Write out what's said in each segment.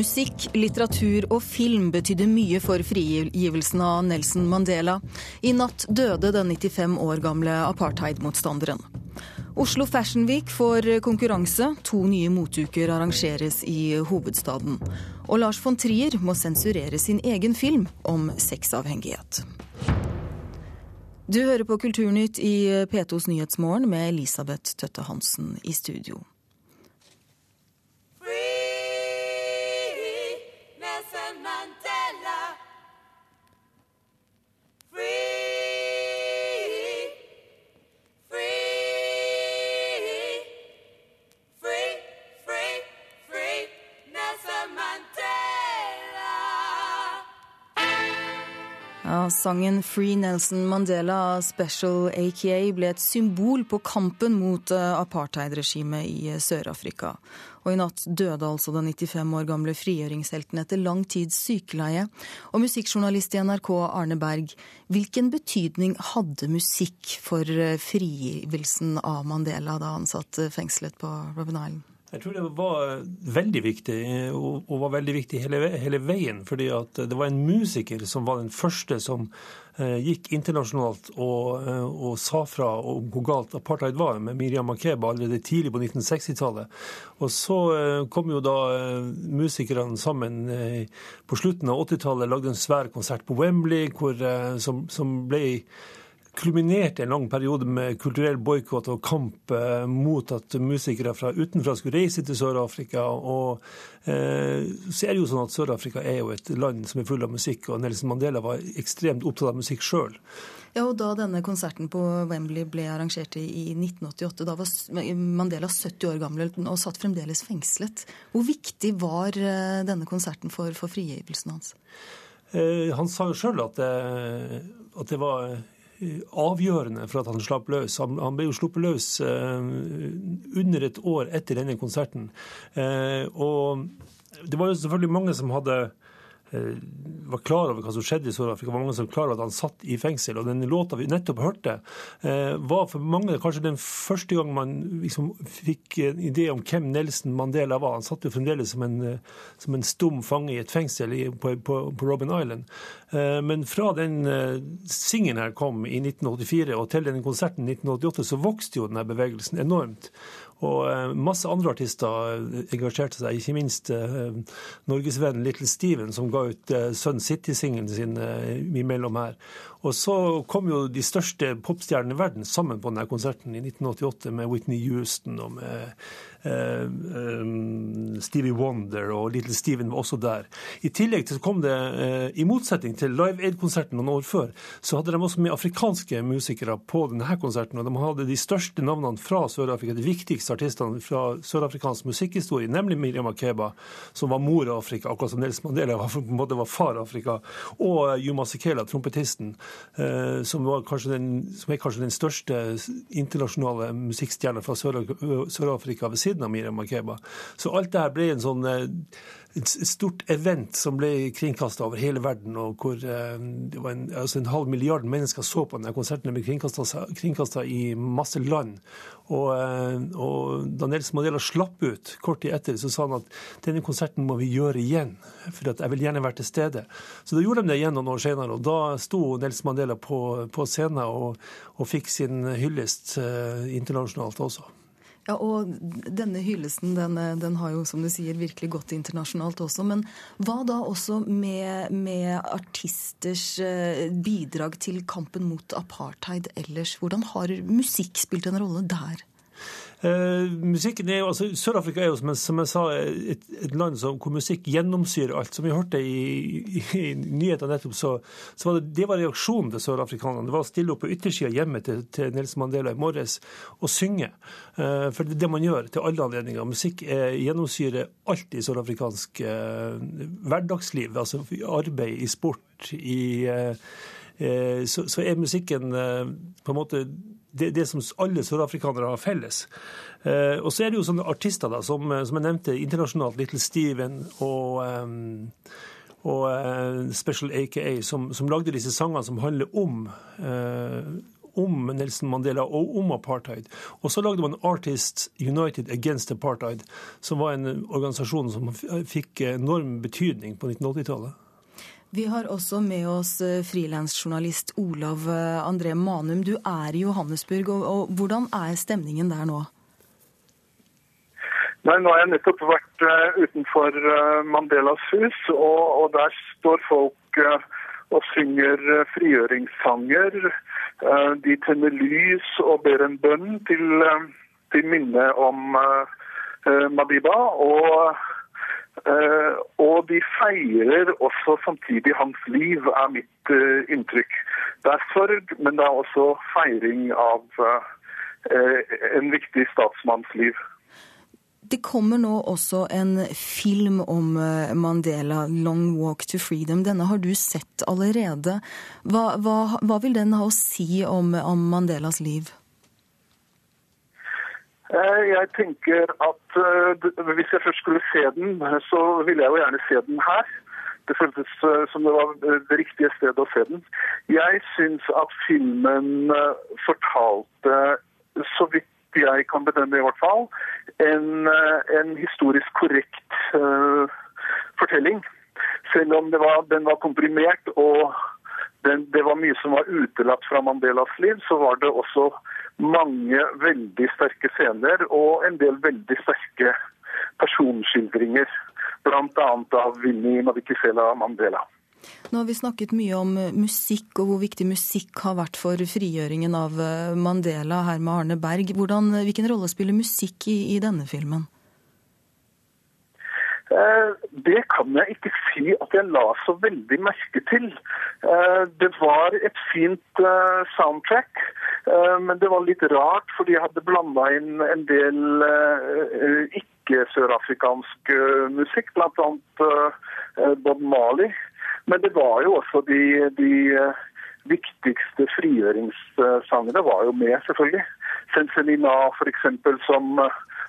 Musikk, litteratur og film betydde mye for frigivelsen av Nelson Mandela. I natt døde den 95 år gamle apartheidmotstanderen. Oslo Fashion Week får konkurranse. To nye motuker arrangeres i hovedstaden. Og Lars von Trier må sensurere sin egen film om sexavhengighet. Du hører på Kulturnytt i P2s Nyhetsmorgen med Elisabeth Tøtte Hansen i studio. Sangen 'Free Nelson Mandela Special AKA' ble et symbol på kampen mot eh, apartheidregimet i eh, Sør-Afrika. Og i natt døde altså den 95 år gamle frigjøringshelten etter lang tids sykeleie. Og musikkjournalist i NRK Arne Berg, hvilken betydning hadde musikk for eh, frigivelsen av Mandela da han satt fengslet på Robben Island? Jeg tror det var veldig viktig, og var veldig viktig hele, hele, veien. fordi det var en musiker som var den første som eh, gikk internasjonalt og, eh, og, sa fra om hvor galt apartheid var, med Miriam Makeba allerede tidlig på 1960-tallet. Og så eh, kom jo da musikerne sammen på slutten av 80-tallet, lagde en svær konsert på Wembley hvor, som, som ble kulminerte en lang periode med kulturell boikott og kamp eh, mot at musikere fra utenfra skulle reise til Sør-Afrika. Og eh, så er det jo sånn at Sør-Afrika er jo et land som er full av musikk, og Nelson Mandela var ekstremt opptatt av musikk sjøl. Ja, og Da denne konserten på Wembley ble arrangert i 1988, da var Mandela 70 år gammel og satt fremdeles fengslet. Hvor viktig var eh, denne konserten for, for frigivelsen hans? Eh, han sa jo sjøl at, at det var avgjørende for at han slapp løs. Han, ble jo sluppet løs uh, under et år etter denne konserten. Uh, og det var jo selvfølgelig mange som hadde Eh, var klar over hva som skjedde i Sør-Afrika. var mange som var klar over at han satt i fengsel. Og den låta vi nettopp hørte, eh, var for mange kanskje den første gang man liksom fikk en idé om hvem Nelson Mandela var. Han satt jo fremdeles som en, eh, som en stum fange i et fengsel på, på, på Robin Island. Men fra den singelen her kom i 1984 og til den konserten i 1988, så vokste jo denne bevegelsen enormt. Og eh, masse andre artister eh, engasjerte seg, ikke minst eh, norgesvennen Little Steven, som ga ut Sun City-singelen sin imellom her. Og så kom jo de største popstjernene i verden sammen på denne konserten i 1988 med Whitney Houston og med Stevie Wonder og Little Steven var også der. I tillegg til så kom det, eh, i motsetning til Live Aid-konserten noen år før, så hadde de også med afrikanske musikere på denne konserten. Og de hadde de største navnene fra Sør-Afrika, de viktigste artistene fra sørafrikansk musikkhistorie, nemlig Miriam Makeba, som var mor av Afrika, akkurat som Nils Mandela var, på en måte var far av Afrika, og Yuma Sekela, trompetisten, som, den, som, er kanskje den største internasjonale musikkstjerna fra Sør-Afrika ved siden siden av Miriam Makeba. Så alt det her ble en sånn eh, et stort event som ble kringkasta over hele verden, og hvor eh, en, altså en halv milliard mennesker så på denne konserten. Den ble kringkasta i masse land. Og, eh, og, da Nelson Mandela slapp ut kort tid etter, så sa han at denne konserten må vi gjøre igjen, for jeg vil gjerne være til stede. Så da gjorde de det igjen noen år senere, og da sto Nelson Mandela på, på scenen og, og fikk sin hyllest internasjonalt også. Ja, og denne hyllesten den, den, har jo, som du sier, virkelig gått internasjonalt også. Men hva da også med, med artisters eh, bidrag til kampen mot apartheid ellers? Hvordan har musikk spilt en rolle der? Uh, musikken er jo, altså Sør-Afrika er jo, som jeg, som jeg sa, et, et, land som, hvor musikk gjennomsyrer alt. Som vi hørte i, i, i nyhetene nettopp, så, så, var det, det var reaksjonen til sørafrikanerne. Det var å stille opp på yttersida hjemme til, til Nelson Mandela i morges og synge. Uh, for det er det man gjør til alle anledninger. Musikk er, gjennomsyrer alt i sørafrikansk hverdagsliv. Altså arbeid, i sport, i så, så, er musikken på en måte det, det som alle sørafrikanere har felles. Eh, og så er det jo sånne artister da, som, som jeg nevnte internasjonalt, Little Steven og, um, og uh, Special AKA, som, som, lagde disse sangene som handler om, eh, om Nelson Mandela og om apartheid. Og så lagde man Artists United Against Apartheid, som var en organisasjon som fikk enorm betydning på 1980-tallet. Vi har også med oss eh, frilansjournalist Olav eh, André Manum. Du er i Johannesburg, og, og hvordan er stemningen der nå? Nei, Nå har jeg nettopp vært uh, utenfor Mandelas hus, og, og, der står folk og synger frigjøringssanger. de tenner lys og ber en bønn til, til minne om Madiba. Og Uh, og de feirer også samtidig hans liv, er mitt uh, inntrykk. Det er sorg, men det er også feiring av uh, en viktig statsmanns liv. Det kommer nå også en film om Mandela, 'Long Walk to Freedom'. Denne har du sett allerede. Hva, hva, hva vil den ha å si om, om Mandelas liv? Eh, jeg tenker at uh, hvis jeg først skulle se den, så ville jeg jo gjerne se den her. Det føltes uh, som det var det riktige stedet å se den. Jeg syns at filmen uh, fortalte, så vidt jeg kan bedømme i hvert fall, en, en historisk korrekt fortelling. Selv om var, den var komprimert og den, det var mye som var utelatt fra Mandelas liv, så var det også mange veldig sterke scener og en del veldig sterke personskildringer. Bl.a. av Vinni Madikizela Mandela. Nå har vi snakket mye om musikk og hvor viktig musikk har vært for frigjøringen av eh, Mandela her med Arne Berg. Hvordan, hvilken rolle spiller musikk i, i denne filmen? Eh, det kan jeg ikke si at jeg la så veldig merke til. Eh, det var et fint eh, soundtrack, men det var litt rart fordi jeg hadde blanda inn en del ikke-sørafrikansk musikk, bl.a. Bob Marley. Men det var jo også de, de viktigste frigjøringssangene var jo med, selvfølgelig. Senselina f.eks., som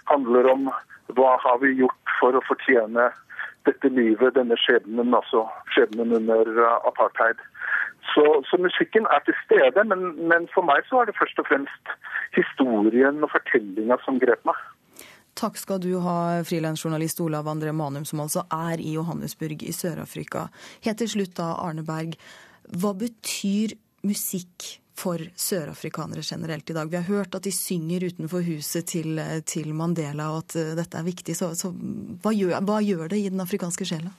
handler om hva har vi gjort for å fortjene dette livet, denne skjebnen, altså skjebnen under apartheid. Så, så, musikken er til stede, men, men, for meg så er det først og fremst historien og fortellinga som grep meg. Takk skal du ha, frilansjournalist Olav André Manum, som altså er i Johannesburg i Sør-Afrika. Helt til slutt da, Arne Berg. Hva betyr musikk for sørafrikanere generelt i dag. Vi har hørt at de synger utenfor huset til, til Mandela, og at uh, dette er viktig. Så, så hva, gjør, hva, gjør, det i den afrikanske sjela?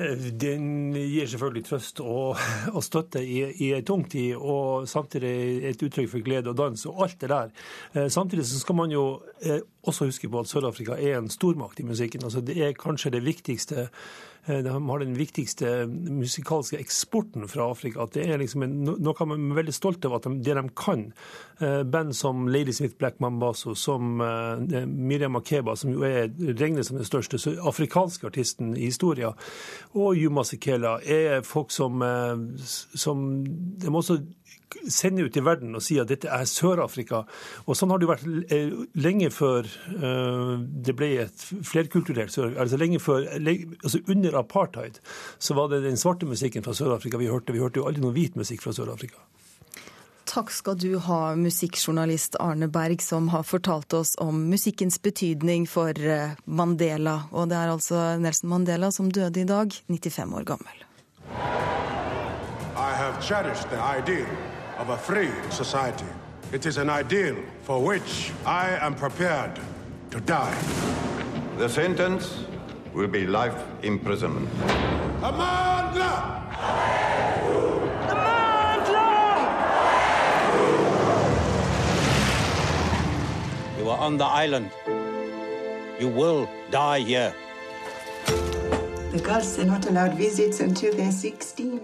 Eh, den gir selvfølgelig trøst og, og støtte i, i ei tung tid, og samtidig et uttrykk for glede og dans og alt det der. Eh, samtidig så skal man jo også huske på at Sør-Afrika er en stormakt i musikken. Altså Det er kanskje det viktigste Eh, de har den viktigste musikalske eksporten fra Afrika. At det er liksom en, noe man er veldig stolt av at de, det de kan. Eh, band som Lady Smith Black Mambazo, som uh, Miriam Makeba, som jo er regnes som den største afrikanske artisten i historien, og Yuma Sikela, er folk som, som de også sende ut i verden og si at dette er Sør-Afrika. Og sånn har det jo vært eh, lenge før uh, det ble et flerkulturelt Sør... Altså lenge før, altså under apartheid så var det den svarte musikken fra Sør-Afrika vi hørte. Vi hørte jo aldri noen hvit musikk fra Sør-Afrika. Takk skal du ha, musikkjournalist Arne Berg, som har fortalt oss om musikkens betydning for eh, Mandela. Og det er altså Nelson Mandela som døde i dag, 95 år gammel. I have cherished the ideal of a free society. It is an ideal for which I am prepared to die. The sentence will be life imprisonment. Amandla! You are on the island. You will die here. The girls are not allowed visits until they're 16.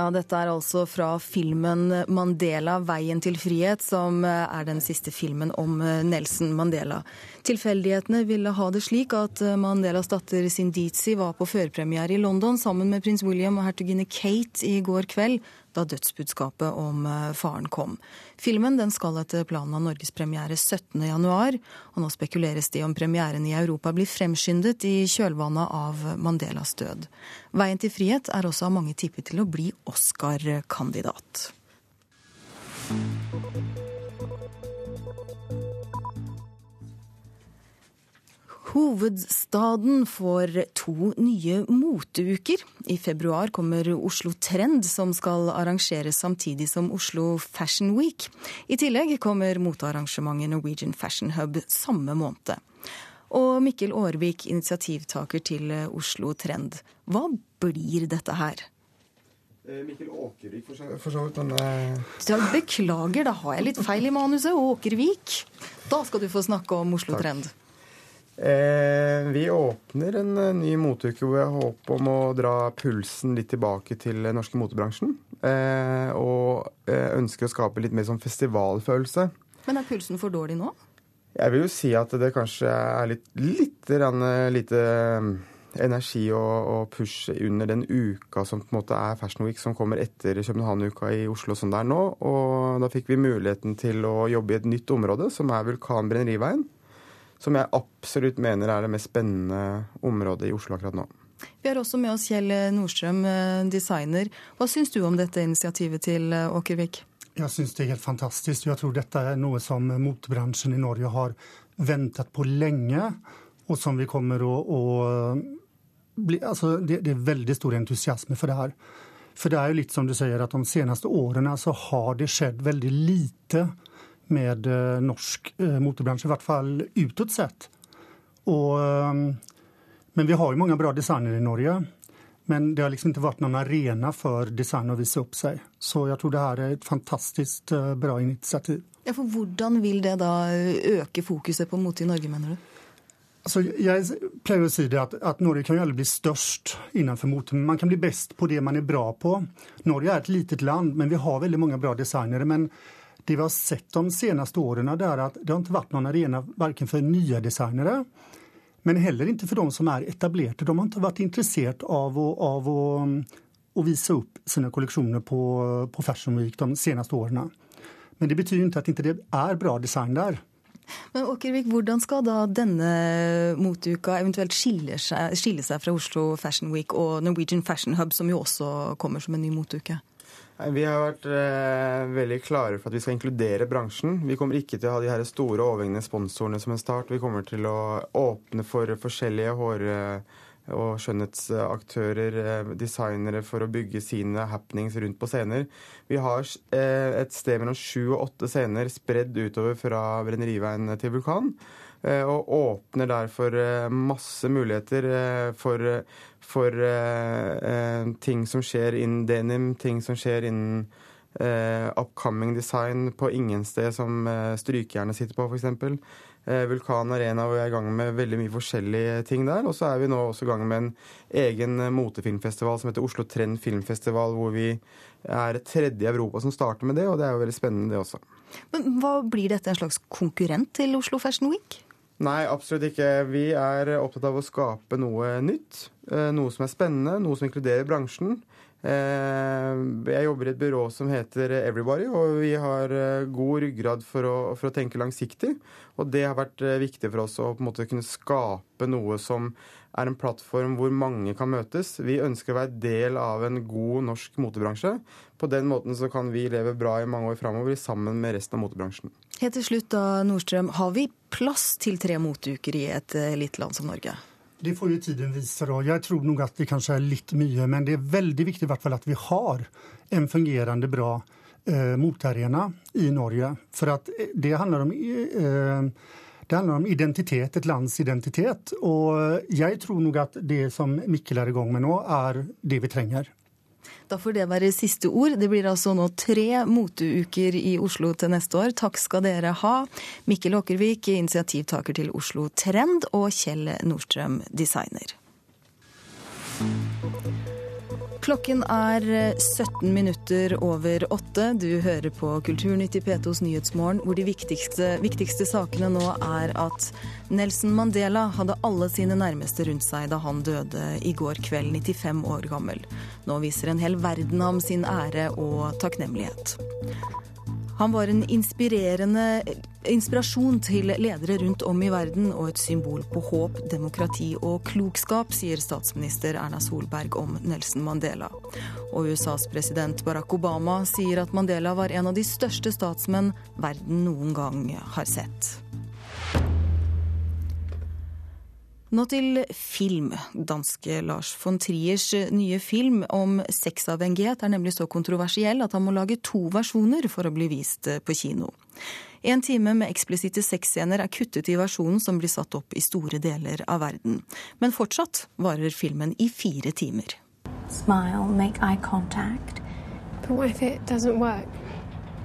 Ja, Dette er altså fra filmen 'Mandela veien til frihet', som eh, er den siste filmen om eh, Nelson Mandela. Tilfeldighetene ville ha det slik at eh, Mandelas datter Sindizi var på førpremiere i London sammen med prins William og hertuginne Kate i går kveld da dødsbudskapet om eh, faren kom. Filmen den skal etter planen ha norgespremiere 17.1, og nå spekuleres det om premieren i Europa blir fremskyndet i kjølvannet av Mandelas død. Veien til frihet er også av mange tippet til å bli Oscar-kandidat. Hovedstaden får to nye moteuker. I februar kommer Oslo Trend, som skal arrangeres samtidig som Oslo Fashion Week. I tillegg kommer motearrangementet Norwegian Fashion Hub samme måned. Og Mikkel Aarvik, initiativtaker til Oslo Trend. Hva blir dette her? Eh, Mikkel Åkervik, for så vidt. Eh, beklager, da har jeg litt feil i manuset. Åkervik. Da skal du få snakke om Oslo Takk. Trend. Eh, vi åpner en eh, ny moteuke hvor jeg håper om å dra pulsen litt tilbake til den norske motebransjen. Eh, og ønsker å skape litt mer sånn festivalfølelse. Men er pulsen for dårlig nå? Jeg vil jo si at det kanskje er litt, litt lite energi og, og, push under den uka som på en måte er Fashion Week, som kommer etter København-uka i Oslo som det er nå. Og da fikk vi muligheten til å jobbe i et nytt område, som er Vulkanbrenneriveien som jeg absolutt mener er det mest spennende området i Oslo akkurat nå. Vi har også med oss Kjell Nordstrøm, eh, designer. Hva syns du om dette initiativet til eh, Åkervik? Jeg syns det er helt fantastisk. Jeg tror dette er noe som motebransjen i Norge har ventet på lenge, og som vi kommer å, å bli altså det, det, er veldig stor entusiasme for det her. For det er jo litt som du sier, at de seneste årene så har det skjedd veldig lite med eh, norsk motebransje, motorbransje, i hvert fall utad sett. Eh, men vi har jo mange bra designere i Norge. Men det har liksom ikke vært noen arena for design å vise opp seg. Så jeg tror det her er et fantastisk bra initiativ. Ja, for Hvordan vil det da øke fokuset på mote i Norge, mener du? Altså, jeg pleier å si det at, at Norge kan jo aldri bli størst innenfor mote. Men man kan bli best på det man er bra på. Norge er et litet land, men vi har veldig mange bra designere. Men det vi har sett de seneste årene, er at det har ikke vært noen arena verken for nye designere, men heller ikke for de som er etablerte. De har ikke vært interessert av å, av å, å vise opp sine kolleksjoner på, på Fashion Week de seneste årene. Men det betyr ikke at det ikke er bra design der. Men Åkervik, Hvordan skal da denne motuka eventuelt skille seg, skille seg fra Oslo Fashion Week og Norwegian Fashion Hub, som jo også kommer som en ny moteuke? Vi har vært eh, veldig klare for at vi skal inkludere bransjen. Vi kommer ikke til å ha de her store overhengende sponsorene som en start. Vi kommer til å åpne for forskjellige hår- og skjønnhetsaktører, eh, designere, for å bygge sine happenings rundt på scener. Vi har eh, et sted mellom sju og åtte scener spredd utover fra Brenneriveien til Vulkan. Eh, og åpner derfor eh, masse muligheter eh, for, for ting som skjer innen denim, ting som skjer innen upcoming design på ingen sted som strykejernet sitter på, f.eks. Vulkan Arena, hvor vi er i gang med veldig mye forskjellige ting der. Og så er vi nå også i gang med en egen motefilmfestival som heter Oslo Trend Filmfestival, hvor vi er tredje i Europa som starter med det, og det er jo veldig spennende, det også. Men hva Blir dette en slags konkurrent til Oslo Fashion Week? Nei, absolutt ikke. Vi er opptatt av å skape noe nytt. Eh, noe som er spennende, noe som inkluderer bransjen. Eh, jeg jobber i et byrå som heter Everybody, og vi har eh, god ryggrad for å, for å tenke langsiktig. Og det har vært viktig for oss å på en måte kunne skape noe som er en plattform hvor mange kan møtes. Vi ønsker å være del av en god norsk motebransje. På den måten så kan vi leve bra i mange år framover sammen med resten av motebransjen. Helt til slutt da, Nordstrøm, har vi plass til tre motuker i et eh, lite land som Norge? Det får jo tiden vise. da. Jeg tror nok at det kanskje er litt mye, men det er veldig viktig i hvert fall at vi har en fungerende bra eh, motarena i Norge. For at eh, det handler om eh, det handler om identitet, et lands identitet. Og jeg tror nok at det som Mikkel er i gang med nå, er det vi trenger. Da får det være siste ord. Det blir altså nå tre moteuker i Oslo til neste år. Takk skal dere ha. Mikkel Åkervik, initiativtaker til Oslo Trend, og Kjell Nordstrøm, designer. Klokken er 17 eh, minutter over åtte. Du hører på Kulturnytt i P2s Nyhetsmorgen, hvor de viktigste, viktigste, sakene nå er at Nelson Mandela hadde alle sine nærmeste rundt seg da han døde i går kveld, 95 år gammel. Nå viser en hel verden ham sin ære og takknemlighet. Han var en inspirerende inspirasjon til ledere rundt om i verden og et symbol på håp, demokrati og klokskap, sier statsminister Erna Solberg om Nelson Mandela. Og USAs president Barack Obama sier at Mandela var en av de største statsmenn verden noen gang har sett. Nå til film. Danske Lars von Triers nye film om sexavhengighet er nemlig så kontroversiell at han må lage to versjoner for å bli vist på kino. En time med eksplisitte sexscener er kuttet i versjonen som blir satt opp i store deler av verden. Men fortsatt varer filmen i fire timer. Smile, make eye contact. But what if it doesn't work?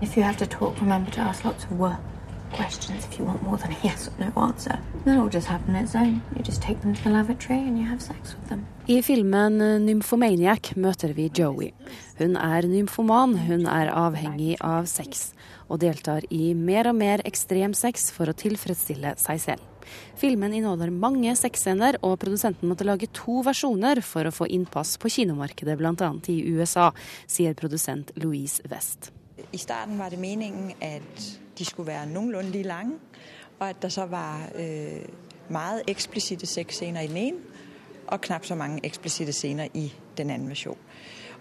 If you have to talk, remember to ask lots of work questions if you want more than a yes or no answer. That'll just happen on its own. You just take them to the lavatory and you have sex with them. I filmen Nymphomaniac møter vi Joey. Hun er nymfoman, hun er avhengig av sex, og deltar i mer og mer ekstrem sex for å tilfredsstille seg selv. Filmen inneholder mange sexscener, og produsenten måtte lage to versjoner for å få innpass på kinomarkedet, bl.a. i USA, sier produsent Louise West. I starten var det meningen at de skulle være noenlunde lige lange, og at der så var øh, meget eksplisitte sexscener i den ene, og knap så mange eksplisitte scener i den anden version.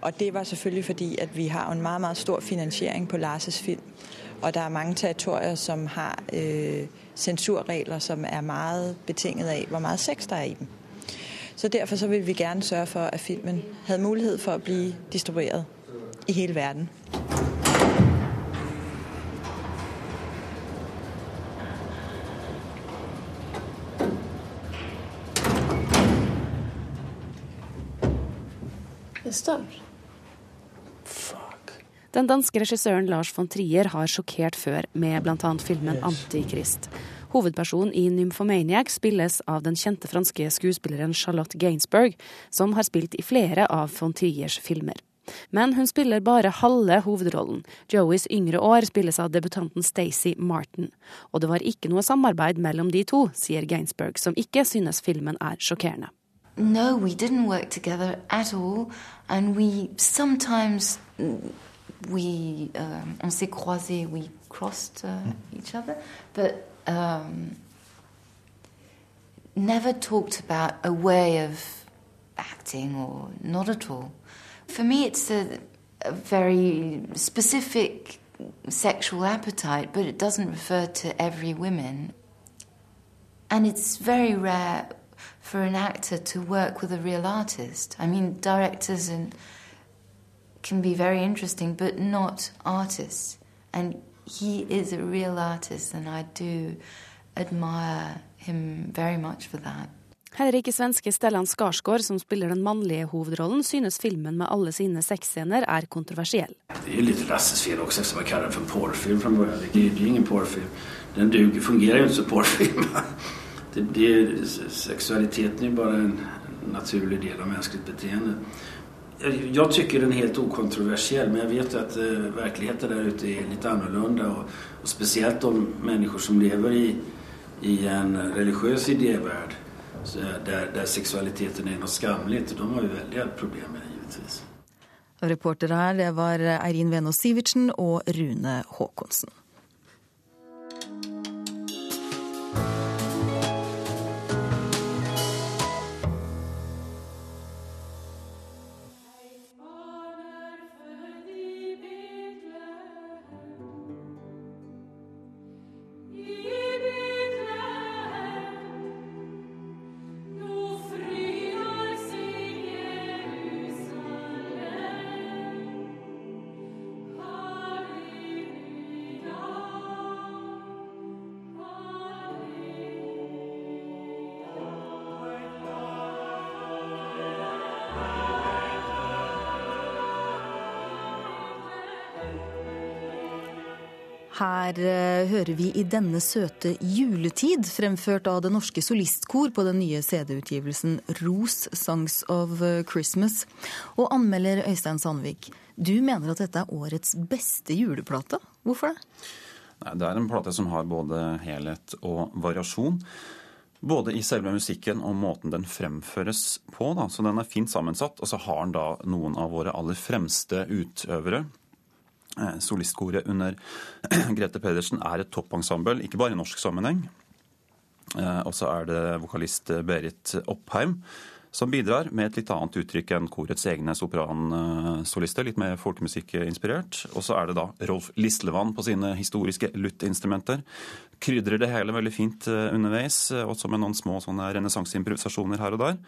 Og det var selvfølgelig fordi, at vi har en meget, meget stor finansiering på Lars' film, og der er mange territorier, som har øh, censurregler, som er meget betinget af, hvor meget sex der er i dem. Så derfor så vil vi gerne sørge for, at filmen havde mulighed for at blive distribueret i hele verden. Den danske regissøren Lars von Trier har sjokkert før med bl.a. filmen 'Antikrist'. Hovedpersonen i 'Nymphomaniac' spilles av den kjente franske skuespilleren Charlotte Gainsbourg, som har spilt i flere av von Triers filmer. Men hun spiller bare halve hovedrollen. Joeys yngre år spilles av debutanten Stacey Martin. Og det var ikke noe samarbeid mellom de to, sier Gainsbourg, som ikke synes filmen er sjokkerende. No, we didn't work together at all, and we sometimes we um, on s'est croisés, we crossed uh, each other, but um, never talked about a way of acting or not at all. For me, it's a, a very specific sexual appetite, but it doesn't refer to every woman. And it's very rare for an actor to work with a real artist. I mean, directors and can be very interesting, but not artists. And he is a real artist, and I do admire him very much for that. Heller ikke svenske Stellan Skarsgård, som spiller den mannlige hovedrollen, synes filmen med alle sine sexscener er kontroversiell. Det er litt Lasses også, eftersom jeg kaller det for porrfilm fra början. Det er ingen porrfilm. Den duger, fungerer jo ikke som porrfilm. Det, det, seksualiteten er bare en naturlig del av menneskelig beteende. Jeg tycker den er helt okontroversiell, men jeg vet at uh, verkligheten der ute er litt annorlunda. Og, og spesielt de mennesker som lever i, i en religiøs idévärld der, der seksualiteten er noe skamlig. De har jo veldig problemer, givetvis. Reportere her det var Eirin Venås Sivertsen og Rune Haakonsen. Her uh, hører vi i denne søte juletid, fremført av Det Norske Solistkor på den nye CD-utgivelsen Ros Songs of Christmas. Og anmelder Øystein Sandvik, du mener at dette er årets beste juleplate. Hvorfor det? Det er en plate som har både helhet og variasjon. Både i selve musikken og måten den fremføres på. Da. Så den er fint sammensatt. Og så har den da noen av våre aller fremste utøvere Eh, solistkoret under Grete Pedersen er et toppensemble, ikke bare i norsk sammenheng. Eh, og så er det vokalist Berit Oppheim som bidrar med et litt annet uttrykk enn korets egne sopransolister, litt mer folkemusikkinspirert. Og så er det da Rolf Lislevann på sine historiske luttinstrumenter. Krydrer det hele veldig fint eh, underveis, også med noen små renessanseimprovisasjoner her og der.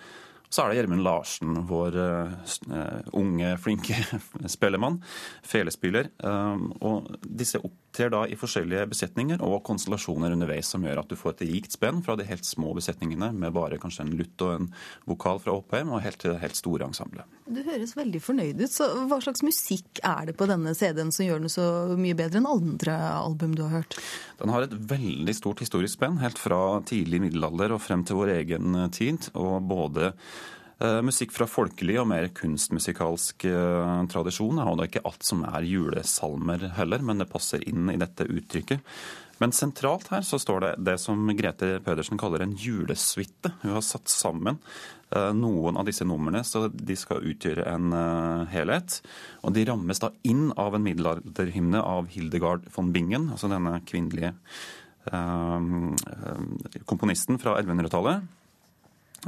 Så er det Gjermund Larsen, vår uh, unge, flinke spellemann. Felespiller. Um, og disse opptrer da i forskjellige besetninger og konstellasjoner underveis, som gjør at du får et rikt spenn fra de helt små besetningene med bare kanskje en lutt og en vokal fra Oppheim, og helt til det helt store ensemblet. Du høres veldig fornøyd ut. så Hva slags musikk er det på denne CD-en som gjør den så mye bedre enn andre album du har hørt? Den har et veldig stort historisk spenn, helt fra tidlig middelalder og frem til vår egen tid. og både musikk fra folkelig og mer kunstmusikalsk eh, tradisjon. Og det er ikke alt som er julesalmer heller, men det passer inn i dette uttrykket. Men sentralt her så står det det som Grete Pedersen kaller en julesuite. Hun har satt sammen eh, noen av disse numrene så de skal utgjøre en helhet. Og de rammes da inn av en middelalderhymne av Hildegard von Bingen, altså denne kvinnelige komponisten fra 1100-tallet.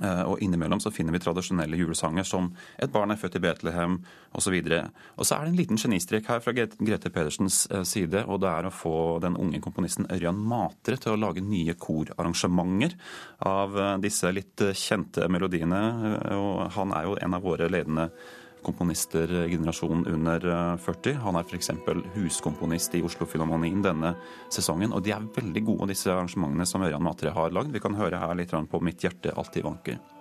Eh, og innimellom så finner vi tradisjonelle julesanger som 'Et barn er født i Betlehem' osv. Og, og så er det en liten genistrek her fra Grete Pedersens eh, side, og det er å få den unge komponisten Ørjan Matre til å lage nye korarrangementer av eh, disse litt kjente melodiene. Og han er jo en av våre ledende komponister generasjonen under 40. Eh, Han er f.eks. huskomponist i Oslo-filharmonien denne sesongen. Og de er veldig gode, disse arrangementene som Ørjan Matre har lagd. Vi kan høre her litt på 'Mitt hjerte alltid vanker'.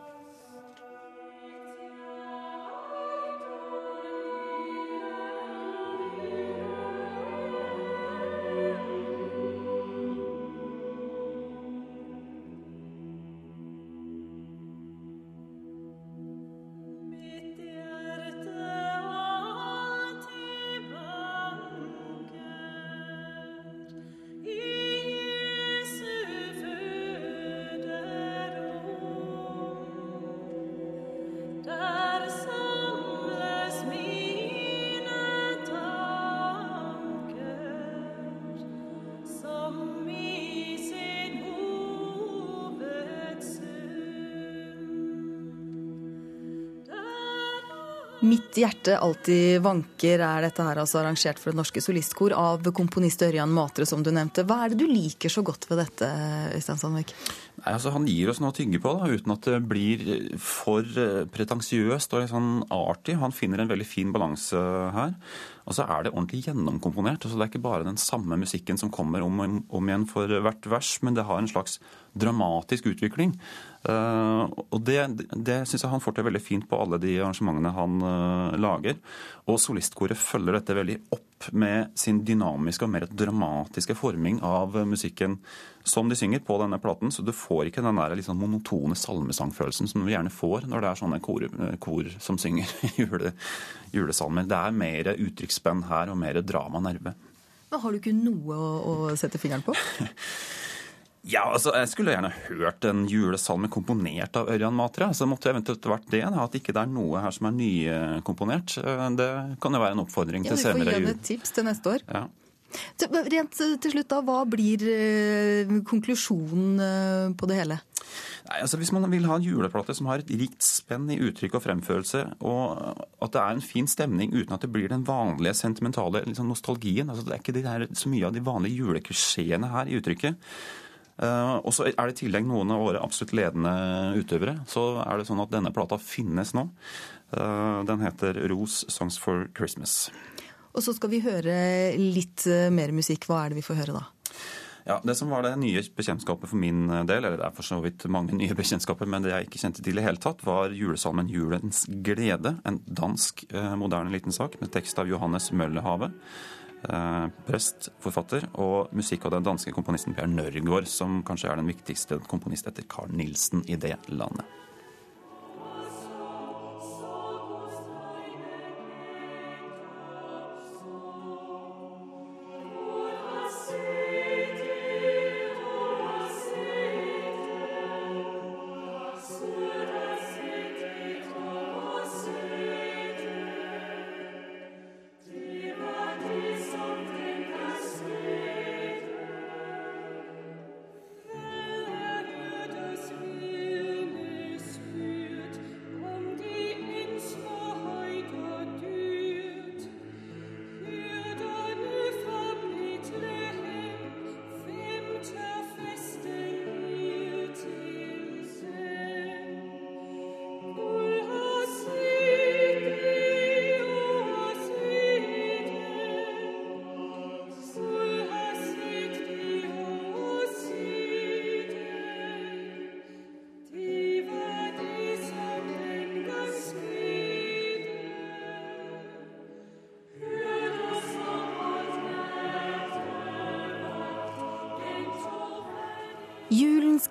Mitt hjerte alltid vanker er dette her altså arrangert for Det Norske Solistkor av komponist Ørjan Matre, som du nevnte. Hva er det du liker så godt ved dette, Øystein Sandvik? Nei, altså Han gir oss noe å tygge på, da, uten at det blir for eh, pretensiøst og sånn artig. Han finner en veldig fin balanse her. Og så er det ordentlig gjennomkomponert. altså Det er ikke bare den samme musikken som kommer om, om igjen for hvert vers, men det har en slags dramatisk utvikling. Uh, og det, det syns jeg han får til veldig fint på alle de arrangementene han uh, lager. Og solistkoret følger dette veldig opp med sin dynamiske og mer dramatiske forming av musikken som de synger på denne platen. Så du får ikke den der liksom monotone salmesangfølelsen som du gjerne får når det er sånne kor, kor som synger jule, julesalmer. Det er mer uttrykksspenn her og mer dramanerve. Men har du ikke noe å, å sette fingeren på? Ja, altså, Jeg skulle gjerne hørt en julesalme komponert av Ørjan Matre. Så måtte eventuelt vært det. Da, at ikke det er noe her som er nykomponert. Det kan jo være en oppfordring ja, til senere jul. Du får gi et tips til neste år. Ja. Rent til slutt, da. Hva blir eh, konklusjonen eh, på det hele? Nei, altså Hvis man vil ha en juleplate som har et rikt spenn i uttrykk og fremførelse, og at det er en fin stemning uten at det blir den vanlige sentimentale liksom nostalgien altså Det er ikke det der, så mye av de vanlige juleklisjeene her i uttrykket. Uh, og så er det i tillegg noen av våre absolutt ledende utøvere. Så er det sånn at denne plata finnes nå. Uh, den heter Ros Songs for Christmas. Og så skal vi høre litt eh, mer musikk. Hva er det vi får høre da? Ja, Det som var det nye bekjentskapet for min del, eller det er for så vidt mange nye bekjentskaper, men det jeg ikke kjente til i hele tatt, var julesalmen 'Julens glede'. En dansk, eh, moderne liten sak med tekst av Johannes Møllehave. Eh, prest, forfatter, og musikk av den danske komponisten Per Nørgaard, som kanskje er den viktigste komponist etter Carl Nilsen i det landet.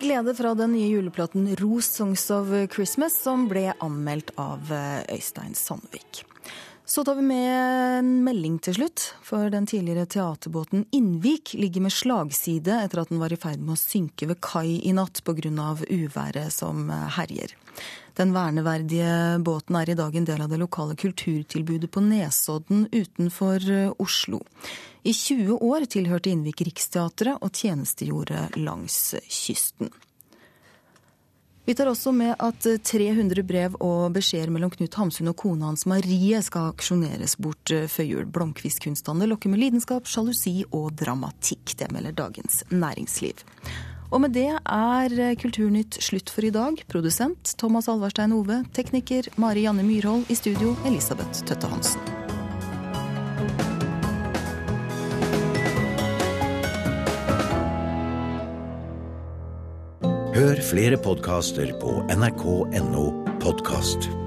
Glede fra den nye juleplaten 'Rose Songs of Christmas', som ble anmeldt av eh, Øystein Sandvik. Så tar vi med en melding til slutt, for den tidligere teaterbåten Innvik ligger med slagside etter at den var i ferd med å synke ved kai i natt pga. uværet som eh, herjer. Den verneverdige båten er i dag en del av det lokale kulturtilbudet på Nesodden utenfor eh, Oslo. I 20 år tilhørte Innvik Riksteatret og tjenestegjorde langs kysten. Vi tar også med at 300 brev og beskjeder mellom Knut Hamsun og kona hans Marie skal aksjoneres bort eh, før jul. Blomkvist-kunsthandel lokker med lidenskap, sjalusi og dramatikk. Det melder Dagens Næringsliv. Og med det er Kulturnytt slutt for i dag. Produsent Thomas Alvarstein Ove. Tekniker Mari Janne Myrhold. I studio Elisabeth Tøtte Hansen. Hør flere podkaster på nrk.no podkast.